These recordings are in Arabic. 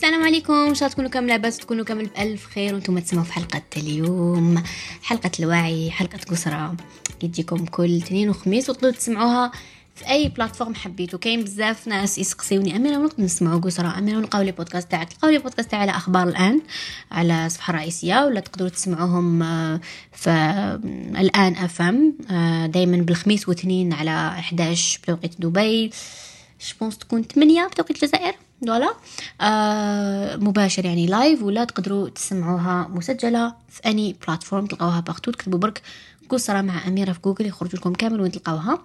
السلام عليكم. إن شاء الله تكونوا كامل لاباس تكونوا كامل بألف خير وأنتم تسمعوا في حلقة اليوم. حلقة الوعي حلقة قسرة يجيكم كل اثنين وخميس وتقدروا تسمعوها في أي platform حبيتو كاين بزاف ناس يسقسيوني أميرة وين نقدر نسمعوا قسرة أميرة ونلقاو les podcasts تاعك. تلقاو les podcasts تاعي على أخبار الآن على الصفحه الرئيسيه ولا تقدروا تسمعوهم آه، في الآن FM آه، دائما بالخميس واثنين على 11 بتوقيت دبي. je pense تكون 8 بتوقيت الجزائر. voilà آه مباشر يعني live ولا تقدروا تسمعوها مسجلة في any platform تلقاوها partout تكتبوا برك قصرة مع أميرة في جوجل يخرج لكم كامل وين تلقاوها.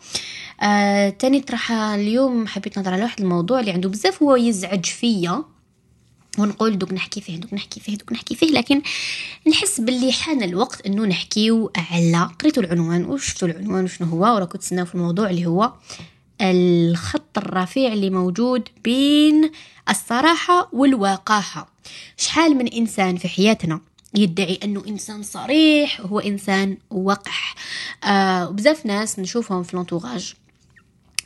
آه تاني طرح اليوم حبيت نهضر على واحد الموضوع اللي عنده بزاف هو يزعج فيا. ونقول دوك نحكي فيه دوك نحكي فيه دوك نحكي فيه لكن نحس باللي حان الوقت إنه نحكيو على قريتو العنوان وشفتو العنوان وشنو هو وراكو تسناو في الموضوع اللي هو الخط الرفيع اللي موجود بين الصراحة والوقاحة شحال من إنسان في حياتنا؟ يدعي أنه إنسان صريح هو إنسان وقح. آه وبزاف ناس نشوفهم في l'entourage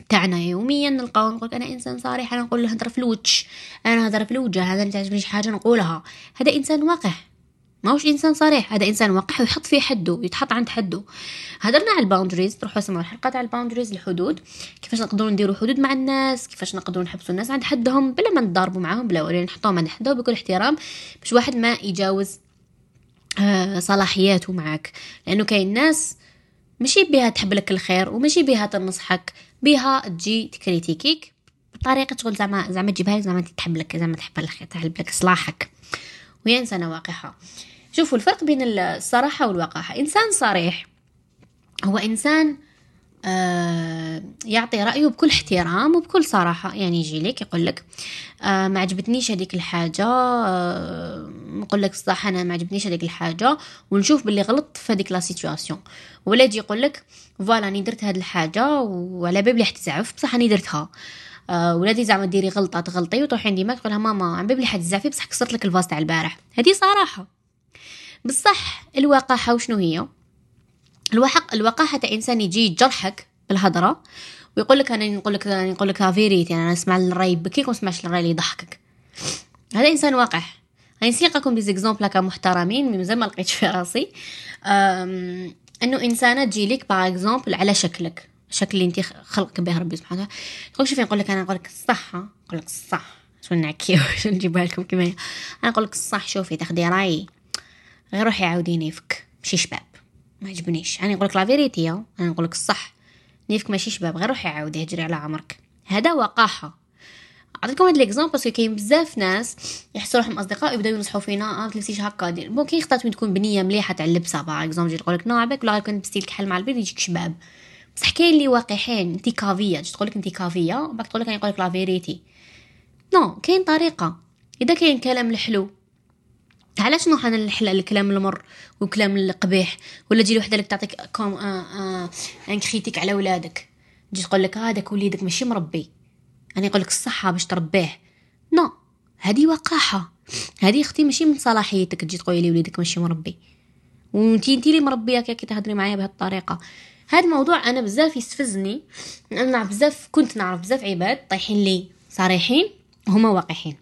تاعنا يوميا نلقاو نقول أنا إنسان صريح أنا نقول نهضر في الوجه أنا نهضر في الوجه هذا ما تعجبنيش حاجة نقولها. هذا إنسان وقح ماهوش إنسان صريح هذا إنسان وقح ويحط فيه حده يتحط عند حده. هدرنا على ال boundaries تروحوا سمعوا الحلقة تاع ال boundaries الحدود. كيفاش نقدروا نديروا حدود مع الناس؟ كيفاش نقدروا نحبسوا الناس عند حدهم؟ بلا ما نضاربوا معاهم بلا ولا نحطوهم عند حدهم بكل احترام باش واحد ما يجاوز آه، صلاحياته معك لأنه كاين ناس ماشي بها تحب لك الخير وماشي بها تنصحك بها تجي تكريتيكيك بطريقة تقول زعما زعما تجيبها لك زعما تحب لك زعما تحب الخير تحب لك صلاحك. وهي انسانه وقحه شوفوا الفرق بين الصراحة والوقاحة. إنسان صريح هو إنسان آه يعطي رأيه بكل احترام وبكل صراحة. يعني يجي لك يقول لك آه ما عجبتنيش هذيك الحاجة آه يقول لك صح أنا ما عجبتنيش هذيك الحاجة ونشوف باللي غلط في هذيك la situation ولا يجي يقول لك voilà اني درت هذه الحاجة وعلى بالي بلي حتزعف بصح اني درتها. آه ولادي زعما ديري غلطة تغلطي وتروحي عندي ما تقولها ماما على بالي بلي حتزعفي بصح كسرت لك ال vase تاع البارح. هذه صراحة. بصح الوقاحة وشنو هي؟ الوحق الوقاحة تاع إنسان يجي يجرحك بالهضرة ويقول لك أنا نقول لك نقول لك فيريتي أنا نسمع الراي يبكيك وما نسمعش الراي اللي يضحكك. هذا إنسان وقح غادي نسيقكم دي زيكزامبل هكا محترمين مازال ما لقيتش في راسي. أنه إنسانة تجي لك باغ اكزومبل على شكلك. الشكل اللي انت خلقك به ربي سبحانه وتعالى. تقول شوفي نقول لك أنا نقول لك الصح نقول لك الصح شو نعكي؟ شو نجيبها لكم كما أنا نقول لك الصح شوفي تاخدي رايي غير روحي عاودي نيفك ماشي شباب. ما عجبنيش أنا نقول لك la vérité أنا نقول لك الصح نيفك ماشي شباب غير روحي عاودي هجري على عمرك هذا وقاحة. أعطيكم هاد l'exemple parce que كاين بزاف ناس يحسوا روحهم أصدقاء يبداو ينصحوا فينا آه تلبسيش هكا. bon كي خطات تكون بنية مليحة تاع اللبسه par exemple تقول لك non عباك ولا كنت لبستي لكحل مع البيض يجيك شباب. بصح كاين اللي واقحين انت كافية. تقول لك انت كافية وبعد تقول لك يقول لك la vérité. non كاين طريقة. إذا كاين كلام الحلو علاش نروح أنا الحلا الكلام المر والكلام القبيح؟ ولا تجي وحده لك تعطيك comme آه une critique على ولادك. تجي تقول لك هذاك آه وليدك ماشي مربي. أنا يقول لك الصحة باش تربيه. non هذه وقاحة. هذه أختي ماشي من صلاحيتك تجي تقولي لي وليدك ماشي مربي. وانتي انتي اللي مربيه كي تهضري معايا بهذه الطريقة. هذا الموضوع أنا بزاف يستفزني أنا بزاف كنت نعرف بزاف عباد طايحين لي صريحين هما واقحين.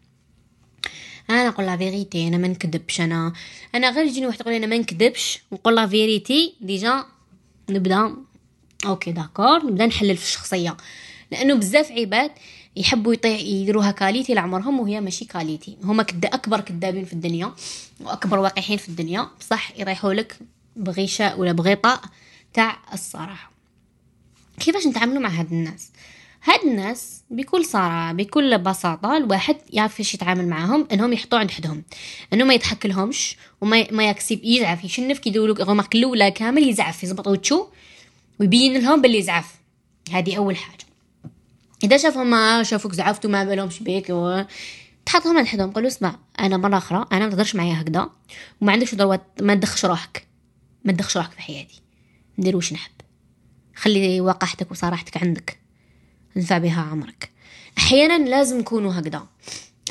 أنا نقول la vérité أنا ما نكذبش أنا أنا غير يجيني واحد يقول أنا ما نكذبش نقول la vérité déjà نبدأ OK d'accord نبدأ نحلل في الشخصية. لأنه بزاف عباد يحبوا يطيح يديروها qualité لعمرهم وهي ماشي qualité هما كدا أكبر كذابين في الدنيا وأكبر واقحين في الدنيا بصح يريحوا لك بغشاء ولا بغطاء. تاع الصراحة. كيفاش نتعاملوا مع هاد الناس؟ هاد الناس بكل صراحة بكل بساطة الواحد يعرف كيفاش يتعامل معاهم إنهم يحطوا عند حدهم. إنه ما يضحك لهمش وما ما يكسب يزعف يشنف كي يديروا لك الأولى كامل يزعف يزبط وجهه ويبين لهم باللي زعف. هذه أول حاجة. إذا شافهم ما شافوك زعفتوا ما بالهمش بيك و... تحطهم عند حدهم قولوا اسمع أنا مرة أخرى أنا ما تقدرش معايا هكذا وما عندكش ضروة ما تدخش روحك. ما تدخش روحك في حياتي. ندير واش نحب. خلي وقاحتك وصراحتك عندك. انفع بها عمرك. أحيانا لازم نكونوا هكذا.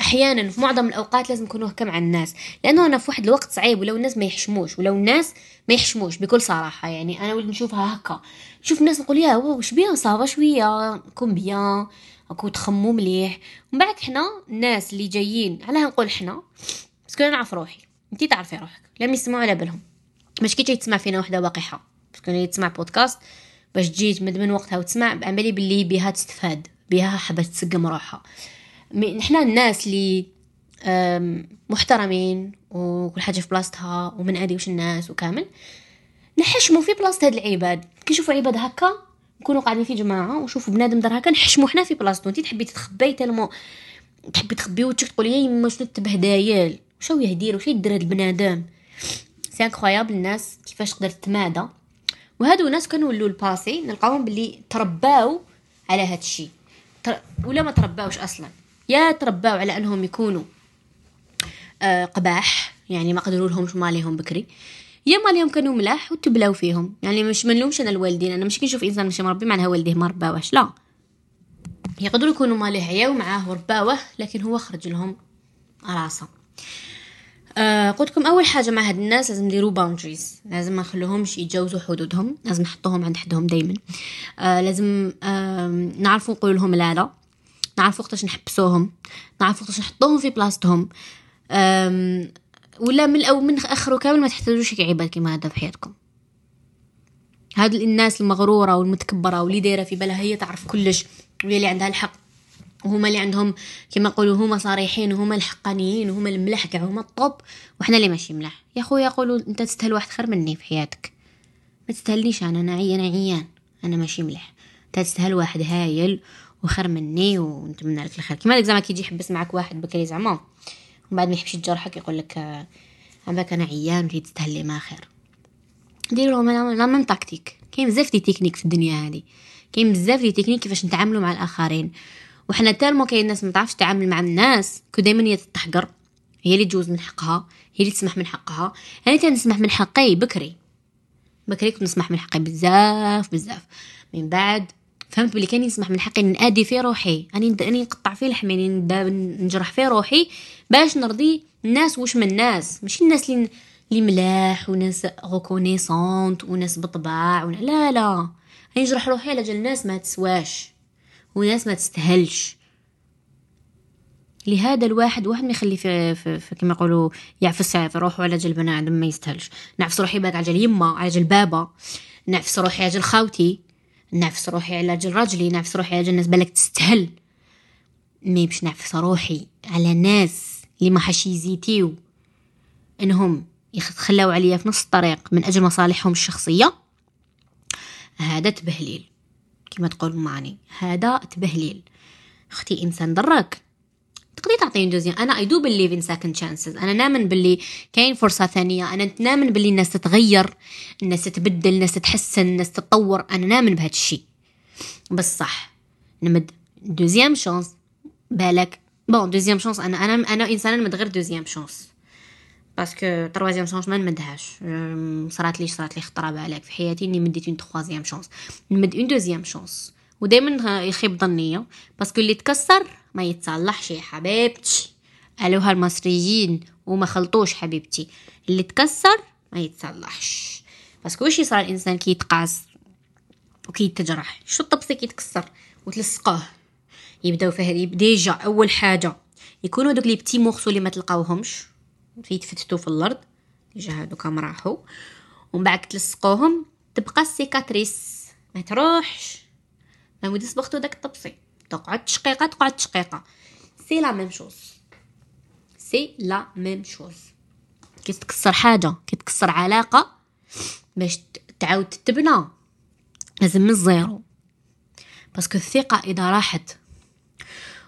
أحيانا في معظم الأوقات لازم نكونوا هكا مع الناس. لأنه أنا في واحد الوقت صعيب ولو الناس ما يحشموش ولو الناس ما يحشموش بكل صراحة يعني. أنا ولد نشوفها هكا. نشوف الناس نقول يا واش بيان صافا شوية. كون بيان أكو تخمو مليح. ومن بعد حنا الناس اللي جايين علاه نقول حنا. parce que أنا نعرف روحي. أنتي تعرفي روحك. لم يسمعوا على بالهم. باش كي تجي تسمع فينا وحدة وقحه parce que تسمع بودكاست باش تجي تمد من وقتها وتسمع بعملي باللي بها تستفاد بها حابه تسقم روحها. نحنا الناس اللي محترمين وكل حاجة في بلاصتها ومن أدي الناس وكامل نحشموا في بلاصة هاد العباد. كي نشوفوا عباد هكا نكونوا قاعدين في جماعة وشوفوا بنادم دار هكا نحشموا حنا في بلاصتو انت تحبي تتخبي tellement تحبي تخبي وجهك تقولي يا يما شنو التبهدايل شو يدير وش يدير هاد البنادم؟ c'est incroyable الناس كيفاش تقدر تتمادى. وهادو ناس كانوا ولوا الباسي نلقاهم باللي ترباو على هاد الشيء ولا ما ترباوش أصلا. يا ترباو على أنهم يكونوا آه قباح يعني ما قدروا لهمش ماليهم بكري. يا ماليهم كانوا ملاح وتبلاو فيهم. يعني مش منلومش أنا الوالدين. أنا مش كي نشوف إنسان مش مربي معناها والديه ما رباوش لا. يقدروا يكونوا ماليه عياو معاه ورباوه لكن هو خرج لهم راسه قلت لكم أول حاجة مع هاد الناس لازم نديروا باوندريز لازم ما نخلوهمش يتجاوزوا حدودهم. لازم نحطوهم عند حدهم دائما آه لازم آه نعرفوا نقول لهم لا لا. نعرفوا وقتاش نحبسوهم. نعرفوا وقتاش نحطوهم في بلاصتهم. ولا من أو من اخره كامل ما تحتاجوش عباد كيما هذا في حياتكم. هاد الناس المغرورة والمتكبرة واللي دايرة في بالها هي تعرف كلش وهي اللي عندها الحق. وهما اللي عندهم كما نقولوا هما صريحين وهما الحقانيين وهما الملح كاع هما الطوب وحنا اللي ماشي ملح. يا خويا يقولوا أنت تستاهل واحد خير مني في حياتك. ما تستاهلنيش أنا أنا عيان عيان. أنا ماشي ملح. أنت تستاهل واحد هايل وخير مني ونتمنى لك الخير. كيما زعما كيجي يحبس معك واحد بكري زعما. ومن بعد ما يحبش يجرحك يقول لك عمرك أنا عيان وتي تستاهل ما خير. ديروا la même tactique كاين بزاف des techniques في الدنيا هذه. كاين بزاف des techniques كيفاش نتعاملوا مع الآخرين. وحنا tellement كاين ناس ما تعرفش تتعامل مع الناس que دائما هي تحقر هي اللي تجوز من حقها هي اللي تسمح من حقها. أنا تنسمح من حقي بكري. بكري كنت نسمح من حقي بزاف بزاف. من بعد فهمت بلي كان يسمح من حقي نأذي في روحي. اني اني نقطع فيه لحمي نجرح في روحي باش نرضي الناس واش من الناس. ماشي الناس اللي اللي ملاح وناس reconnaissants وناس بطباع. لا لا. نجرح روحي على جال ناس ما تسواش. وناس ما تستهلش لهذا الواحد واحد ما يخلي في, في, في كما يقولوا يعفس في روحه على جال بنادم ما يستهلش نعفس روحي بالك على جال يما على جال بابا. نعفس روحي على جال خاوتي نعفس روحي على جال راجلي. نعفس روحي على جال ناس بالك تستهل mais باش نعفس روحي على ناس اللي ما راحش ي hésit يو. إنهم يخلاو عليا في نص الطريق من أجل مصالحهم الشخصية. هذا تبهليل. كما تقول ماني هذا تبهليل. أختي إنسان ضرك تقدري تعطيني deuxième أنا I do believe in second chances أنا نامن باللي كاين فرصة ثانية. أنا نامن باللي الناس تتغير الناس تتبدل الناس تتحسن الناس تتطور. أنا نامن بهذا الشيء. بس صح نمد deuxième chance بالك. bon deuxième chance أنا أنا أنا انسانه نمد غير deuxième chance parce que troisième chance ما نمدهاش صرات لي صرات لي خطرة بالك في حياتي إني مديت une troisième chance. نمد une deuxième chance. ودائما يخيب ظنية parce que اللي تكسر ما يتصلحش يا حبيبتي. قالوها المصريين وما خلطوش حبيبتي. اللي تكسر ما يتصلحش. parce que واش يصرى الإنسان كي يتقاس وكي يتجرح؟ شوف الطبسي كي يتكسر وتلصقوه؟ يبداو فيه déjà أول حاجة يكونوا دوك les petits morceaux اللي ما تلقاوهمش. يتفتتوا في الأرض. déjà هادو كامل راحوا ومن بعد تلصقوهم تبقى ال cicatrice. ما تروحش. ما ودي صبغتو داك الطبسي. تقعد تشقيقة تقعد تشقيقة. c'est la même chose c'est la même chose كي تكسر حاجة كي تكسر علاقة باش تعاود تبنى. لازم من ال zéro. parce que الثقة إذا راحت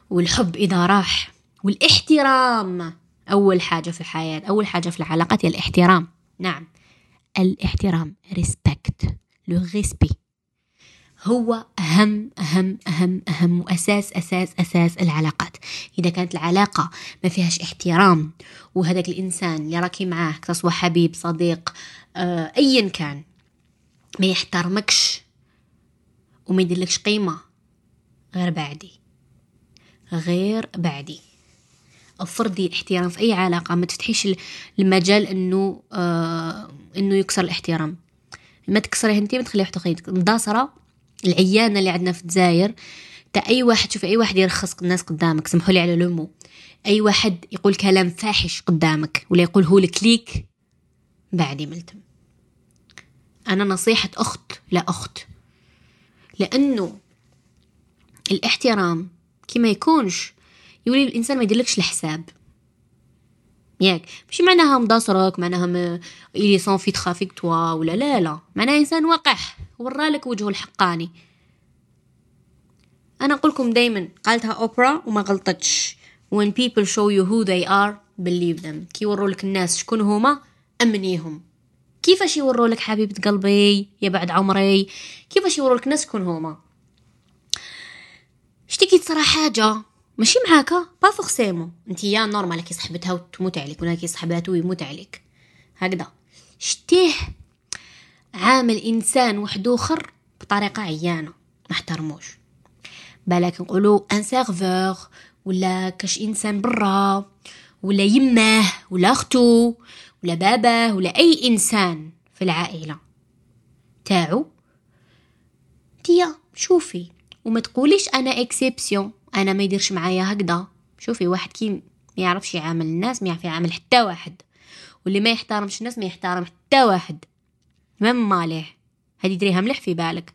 والحب إذا راح والإحترام. أول حاجة في الحياة أول حاجة في العلاقات هي الاحترام. نعم. الاحترام respect le respect هو أهم أهم أهم أهم وأساس أساس أساس العلاقات. إذا كانت العلاقة ما فيهاش احترام وهذاك الإنسان اللي راكي معاه سواء حبيب صديق آه، أيا كان ما يحترمكش وما يديرلكش قيمة غير بعدي. غير بعدي. افرضي الاحترام في أي علاقة ما تفتحيش المجال إنه آه إنه يكسر الاحترام. ما تكسريه انت ما تخليه واحد اخر مداصرة العيانة اللي عندنا في الجزائر تا أي واحد شوف أي واحد يرخص الناس قدامك سمحوا لي على لومو. أي واحد يقول كلام فاحش قدامك ولا يقوله لك ليك بعدي ملتم أنا نصيحة أخت لا أخت. لأنه الاحترام كي ما يكونش يولي الإنسان ما يديرلكش الحساب. ياك. ماشي معناها مداصرك معناها م... ils sont vrais avec toi ولا لا لا. معناها إنسان وقح ورالك وجهه الحقاني. أنا اقولكم دايما قالتها أوبرا وما غلطتش. When people show you who they are believe them. كي يورولك الناس شكون هما أمنيهم. كيفاش يورولك حبيبة قلبي؟ يا بعد عمري. كيفاش يورولك الناس شكون هما؟ شتي تصرا حاجة. ماشي معاك pas forcément انت يا normal كي صاحبتها وتموت عليك ولا كي صاحباتو يموت عليك هكذا. شفتيه عامل إنسان واحد آخر بطريقة عيانة ما احترموش. بالك نقولوا ان serveur ولا كاش إنسان برا ولا يماه ولا أختو ولا باباه ولا أي إنسان في العائلة. تاعو. تما شوفي. وما تقوليش أنا exception أنا ما يديرش معايا هكذا. شوفي واحد كي ما يعرفش يعامل الناس ما يعرف يعامل حتى واحد. واللي ما يحترمش الناس ما يحترم حتى واحد. مم ماليه؟ هذه دريها مليح في بالك.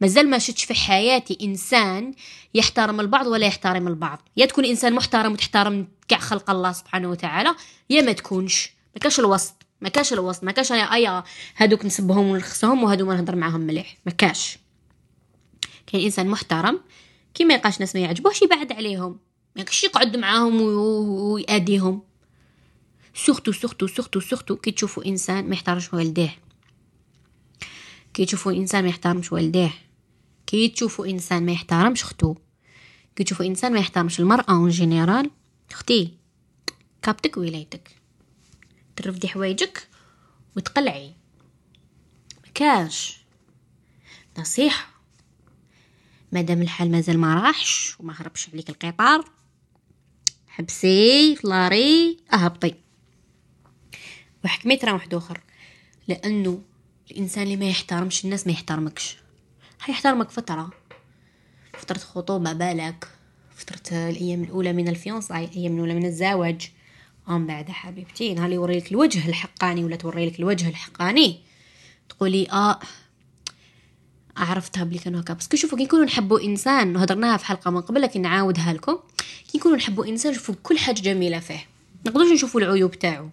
مازال ما شفتش في حياتي إنسان يحترم البعض ولا يحترم البعض. يا تكون إنسان محترم وتحترم كاع خلق الله سبحانه وتعالى يا ما تكونش. ما كاش الوسط ما كاش الوسط ما كاش ايا هادوك نسبهم ونرخصهم وهادو ما نهضر معاهم مليح. ما كاش. كاين إنسان محترم كي ما يلقاش ناس ما يعجبوش يبعد عليهم. ما يقعدش يقعد معاهم ويأديهم. surtout surtout surtout surtout كي تشوفوا إنسان ما يحترمش والديه. كي تشوفوا إنسان ما يحترمش والديه. كي تشوفوا إنسان ما يحترمش اختو كي تشوفوا إنسان ما يحترمش المرأة en général أختي كابتك ولايتك. ترفدي حوايجك وتقلعي. مكاش نصيحة. مادام الحال مازال ما راحش وما هربش عليك القطار حبسي ف l'arrêt أهبطي. وحكمي ترى واحد آخر. لأنه الإنسان اللي ما يحترمش الناس ما يحترمكش. هيحترمك فترة. فترة خطوبة بالك. فترة الأيام الأولى من ال fiançailles الأيام الأولى من الزواج. ومن بعد حبيبتي نهار يوريلك الوجه الحقاني ولا توريلك الوجه الحقاني. تقولي آه عرفتها بلي كانوا هكا. parce que شوفوا كي نكونوا نحبوا إنسان هضرناها في حلقة من قبل لكن نعاودها لكم. كي نكونوا نحبوا إنسان نشوفوا كل حاجة جميلة فيه. نقدروش نشوفوا العيوب تاعو.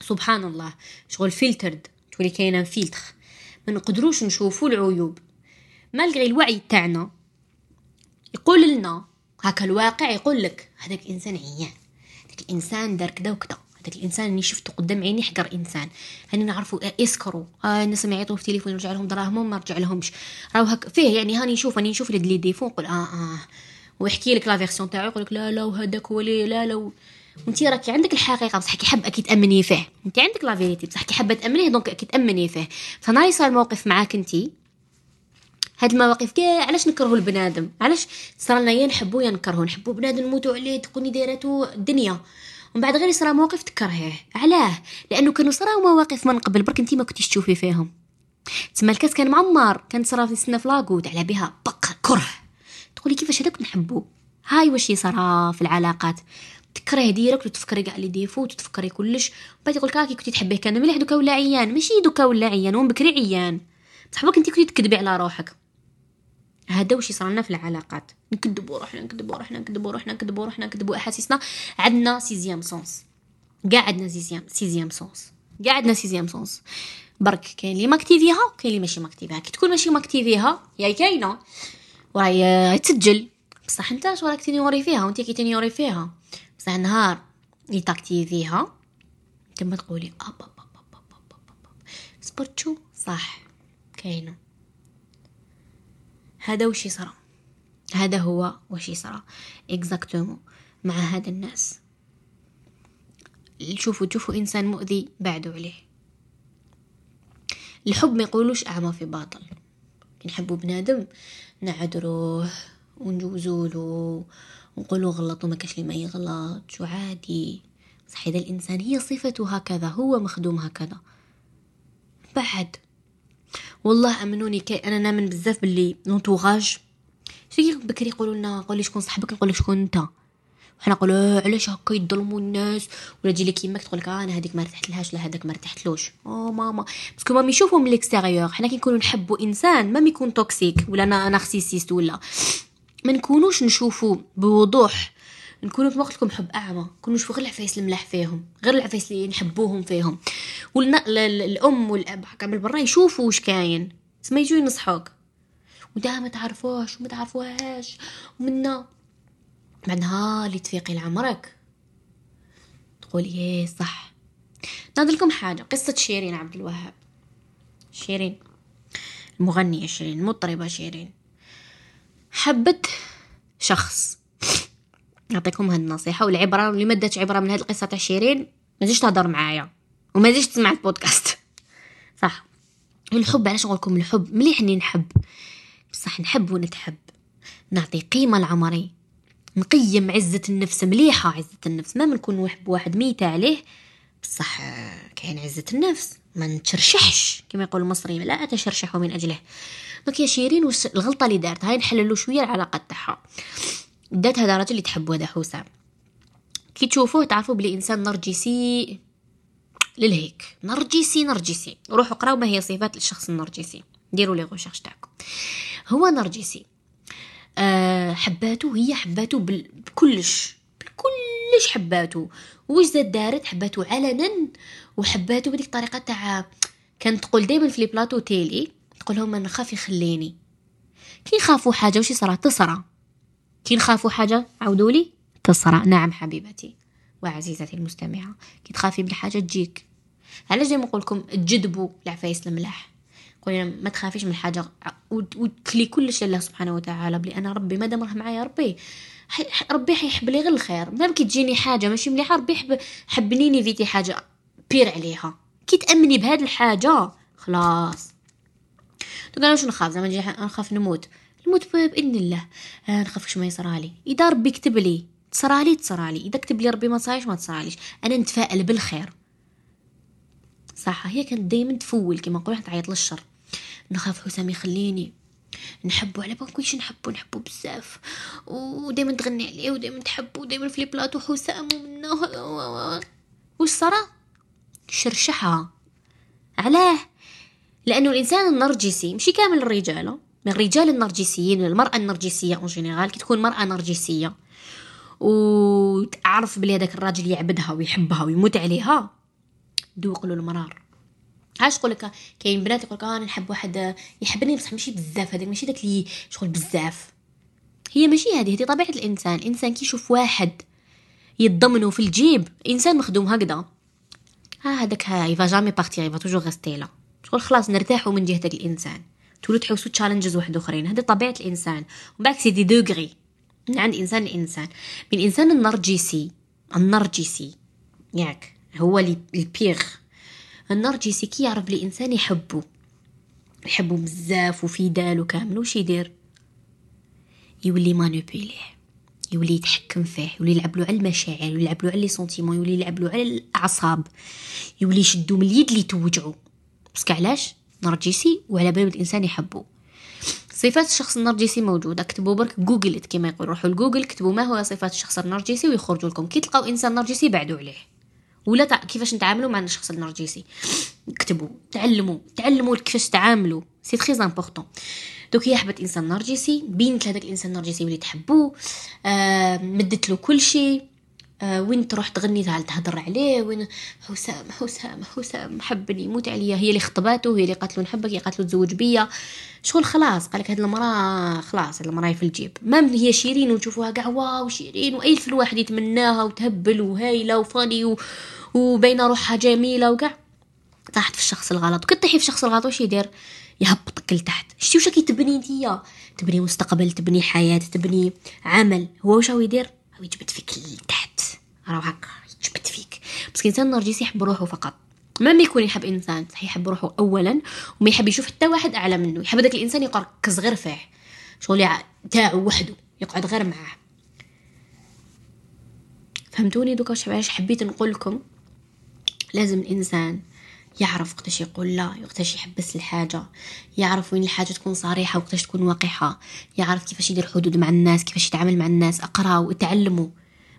سبحان الله. شغل فلترد تولي كاينة فيلتر ما نقدروش نشوفوا العيوب. malgré الوعي تاعنا يقول لنا هكا الواقع يقول لك هذاك إنسان عيان. هذاك الانسان دار كذا وكذا. هذاك الإنسان اللي شفته قدام عيني حقر إنسان. هاني نعرفوا يسكروا آه الناس ما يعيطوا في التليفون يرجع لهم دراهمهم ما رجع لهمش. راهو هك فيه يعني هاني نشوف هاني نشوف les défauts نقول آه آه. ويحكي لك la version تاعو يقول لك لا لا وهذاك هو لا لا وانت راكي عندك الحقيقة بصح كي حاب أكيد تأمني فيه. انت عندك la vérité بصح كي حابة تأمنيه donc أكيد تأمني فيه. فنهار صار موقف معاك انت. هاد المواقف كاع علاش نكرهوا البنادم؟ علاش؟ صار لنا يا نحبو يا نكرهو نحبو بنادم نموتو عليه تكوني دايراتو الدنيا ومن بعد غير يصرا موقف تكرهيه علاه لأنه كانوا صراو مواقف من قبل برك انت ما كنتيش تشوفي فيهم. تسمى الكاس كان معمر كان صرا في سنه فلاكوت على بها بق كره. تقولي كيفاش هذاك نحبو؟ هاي واش يصرا في العلاقات؟ تكرهه ديرك وتفكري كاع لي ديفو وتفكري كلش. بعد يقول كاكي كنتي تحبيه كان مليح دوكا ولا عيان. ماشي دوكا ولا عيان ومن بكري عيان. بصح انت كنتي تكذبي على روحك. هذا وش يصرالنا في العلاقات؟ نكذبوا روحنا نكذبوا روحنا نكذبوا روحنا نكذبوا روحنا نكذبوا أحاسيسنا. عندنا sixième sens كاع عندنا sixième sixième sens كاع عندنا sixième sens برك كاين اللي m'activer يها وكاين اللي ماشي m'activer يها كي تكون ماشي m'activer يها يا كاينة. وراهي تسجل. بصح أنت واش راك ت ignorer ي فيها؟ وأنت كي ت ignorer ي فيها. بصح نهار اللي ت activer يها تما تقولي hop hop hop hop. c'est pour ça صح. كاينة. هذا وش يصرى؟ هذا هو وش يصرى؟ اكزاكتومو مع هذا الناس. شوفوا تشوفوا إنسان مؤذي بعدوا عليه. الحب ما يقولوش أعمى في باطل. كي نحبو بنادم نعذروه ونجوزولو ونقولو غلط وما كاش لي ما يغلط وعادي. صح إذا الإنسان هي صفته هكذا هو مخدوم هكذا. بعد. والله أمنوني كي أنا نامن بزاف باللي l'entourage شي بكري يقولوا لنا قولي شكون صاحبك نقول شكون أنت. وحنا نقولوا علاش هكا يظلموا الناس؟ ولا تجي لك يماك تقول لك أنا هذيك ما ارتحتلهاش لا هذاك ما ارتحتلوش أو ماما. parce que même يشوفوا من ال extérieur حنا كي نكونوا نحبوا إنسان ما يكون toxique ولا narcissique ولا. ما نكونوش نشوفوا بوضوح نكونوا في وقتكم حب أعمى نشوفوا غير العفايس الملاح فيهم غير العفايس اللي نحبوهم فيهم. والام والأب هكا من برا يشوفوا واش كاين. تسمى يجوا ينصحوك. ودا ما تعرفوش وما تعرفوهاش. ومنا بعد نهار اللي تفيقي لعمرك. تقولي إيه صح. ناضل لكم حاجة قصة شيرين عبد الوهاب. شيرين. المغنية شيرين المطربة شيرين. حبت شخص. نعطيكم هاد النصيحة والعبرة اللي ما داتش عبرة من هاد القصة تاع شيرين ما تجيش تهضر معايا وما تجيش تسمع البودكاست. صح. الحب علاش نقول لكم الحب؟ مليح إني نحب. بصح نحب ونتحب. نعطي قيمة لعمري. نقيم عزة النفس مليحة عزة النفس. ما نكون نحب واحد ميتة عليه بصح كاين عزة النفس. ما نتشرشحش كما يقول المصري لا أتشرشح من أجله. donc يا شيرين وش الغلطة اللي دارت هاي نحللو شوية العلاقه تاعها. هذا الراجل اللي تحبو هذا حسام كي تشوفوه تعرفوا بلي إنسان نرجسي للهيك. نرجسي نرجسي. روحوا قراو ما هي صفات الشخص النرجسي. ديروا les recherches تاعكم. هو نرجسي. أه حباتو هي حباتو بكلش بكلش حباتو واش زاد دارت؟ حباتو علنا. وحباتو بديك الطريقة تاع كانت تقول دائما في les plateaux télé تقول لهم أنا خاف يخليني. كي نخافوا حاجة وش يصرى تصرى. كي نخافوا حاجة عاودوا تصرى نعم حبيبتي وعزيزتي المستمعة. كي تخافي من حاجة تجيك. علاش ديما نقول لكم تجذبوا العفايس الملاح؟ قولي ما تخافيش من حاجة. وتكلي كل شيء الله سبحانه وتعالى بلي أنا ربي ما دام راه معايا ربي ربي حيحب لي غير الخير. مادام كي تجيني حاجة ماشي مليحة ربي يحب حبنيني فيتي حاجة بير عليها. كي تأمني بهاد الحاجة خلاص. تقول أنا واش نخاف؟ زعما نجي نخاف نموت. نموت بإذن الله. آه نخاف واش ما يصرالي إذا ربي كتب لي تصرالي تصرالي إذا كتب لي ربي ما تصراليش ما تصراليش أنا نتفائل بالخير. صح هي كانت دائما تفول كما نقول تعيط للشر. نخاف حسام يخليني. نحبو على بالك كلشي نحبو؟ نحبو بزاف. ودائما تغني عليه ودائما تحبو ودائما في البلاطو حسام ومنه. واش صرا؟ شرشحها علاه. لأنه الإنسان النرجسي مشي كامل الرجال. من الرجال النرجسيين المرأة النرجسية en général كي تكون مرأة نرجسية. وتعرف بلي هذاك الراجل يعبدها ويحبها ويموت عليها؟ دوق له المرار. علاش تقول لك؟ كاين بنات يقول لك أنا نحب واحد يحبني بصح ماشي بزاف هذاك ماشي داك اللي شغل بزاف. هي ماشي هذه هذه طبيعة الإنسان. الإنسان كي يشوف واحد يتضمنه في الجيب إنسان مخدوم هكذا. ها هذاك ها يفا جامي بارتي يفا توجور غاستي لا شغل خلاص نرتاحوا من جهة الإنسان. تولو تحوسوا تشالنجز واحد آخرين. هذه طبيعة الإنسان. وبعد سي دي دوغري. من عند إنسان لإنسان. من الانسان النرجسي. النرجسي. ياك. هو البيغ. النرجسي كي يعرف لي إنسان يحبو. يحبو بزاف وفي دالو كامل وش يدير؟ يولي manipuler يولي يتحكم فيه. يولي يلعب له على المشاعر. يولي يلعب له على les sentiments. يولي يلعب له على الأعصاب. يولي يشدو من اليد اللي توجعو. بس علاش نرجسي وعلى بالو الإنسان يحبو صفات الشخص النرجسي موجودة. اكتبوا برك جوجل كما يقول روحوا لجوجل كتبوا ما هو صفات الشخص النرجسي ويخرجوا لكم. كي تلقاو إنسان نرجسي بعدوا عليه. ولا. كيفاش نتعاملوا مع الشخص النرجسي؟ اكتبوا تعلموا تعلموا كيفاش تعاملوا c'est très important دوك هي حبت إنسان نرجسي بينت لهذاك الإنسان النرجسي اللي تحبوه آه مدت له كل شيء وين تروح تغني تهضر عليه؟ وين؟ حسام حسام حسام حبني موت عليا هي اللي خطباته هي اللي قالت له نحبك هي قالت له تزوج بيا. شغل خلاص قالك هاد المراه خلاص هاد المراه في الجيب. ما هي شيرين ونشوفوها كاع واو شيرين وأي في الواحد يتمناها وتهبل وهايلة وفاني و... وباينه روحها جميلة وكاع طاحت في الشخص الغلط. وكي تطيحي في الشخص الغلط واش يدير؟ يهبطك لتحت شتي واش كيتبني نتيا تبني مستقبل تبني حياة تبني عمل. هو واش يدير؟ هو يجبد فيك لتحت راه هكا يجبد فيك. بس الإنسان النرجسي يحب روحه فقط. ما يكون يحب إنسان صحيح يحب روحه اولا وما يحب يشوف حتى واحد أعلى منه. يحب هذاك الإنسان يركز غير فيه شغل تاعو وحده يقعد غير معاه فهمتوني دوكا واش حبيت نقول لكم؟ لازم الإنسان يعرف وقتاش يقول لا وقتاش يحبس الحاجة. يعرف وين الحاجة تكون صريحة وقتاش تكون وقحه يعرف كيفاش يدير حدود مع الناس كيفاش يتعامل مع الناس اقراو وتعلموا.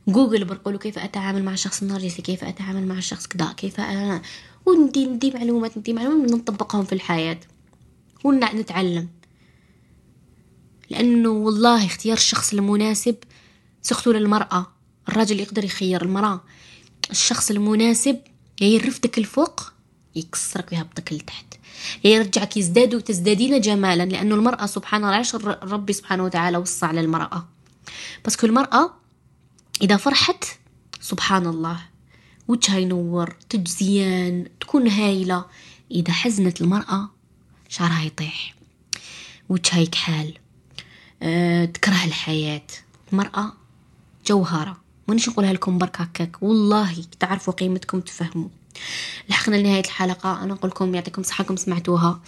جوجل برقولوا كيف أتعامل مع الشخص النرجسي كيف أتعامل مع الشخص كذا كيف أنا وندي ندي معلومات ندي معلومات نطبقهم في الحياة ونتعلم لأنه والله اختيار الشخص المناسب سختوا للمرأة الراجل يقدر يخير المرأة. الشخص المناسب يرفدك الفوق يكسرك ويهبطك لتحت يرجعك يزداد وتزدادين جمالا لأنه المرأة سبحان الله علاش ربي سبحانه وتعالى وصى على المرأة بس المرأة إذا فرحت سبحان الله وجهها ينور تجزيان تكون هايلة. إذا حزنت المرأة شعرها يطيح وجهها يكحال. أه تكره الحياة. المرأة جوهرة. مانيش نقولها لكم برك هكاك. والله تعرفوا قيمتكم تفهموا. لحقنا لنهاية الحلقة. أنا نقول لكم يعطيكم صحتكم سمعتوها.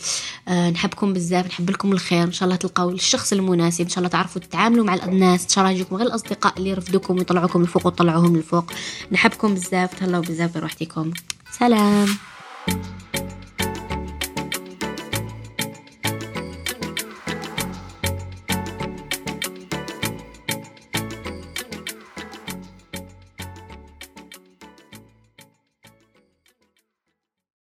أه نحبكم بزاف نحب لكم الخير. إن شاء الله تلقاو الشخص المناسب. إن شاء الله تعرفوا تتعاملوا مع الناس إن شاء الله يجيكم غير الأصدقاء اللي يرفدوكم ويطلعوكم لفوق وتطلعوهم لفوق نحبكم بزاف. تهلاو بزاف بروحتكم. سلام.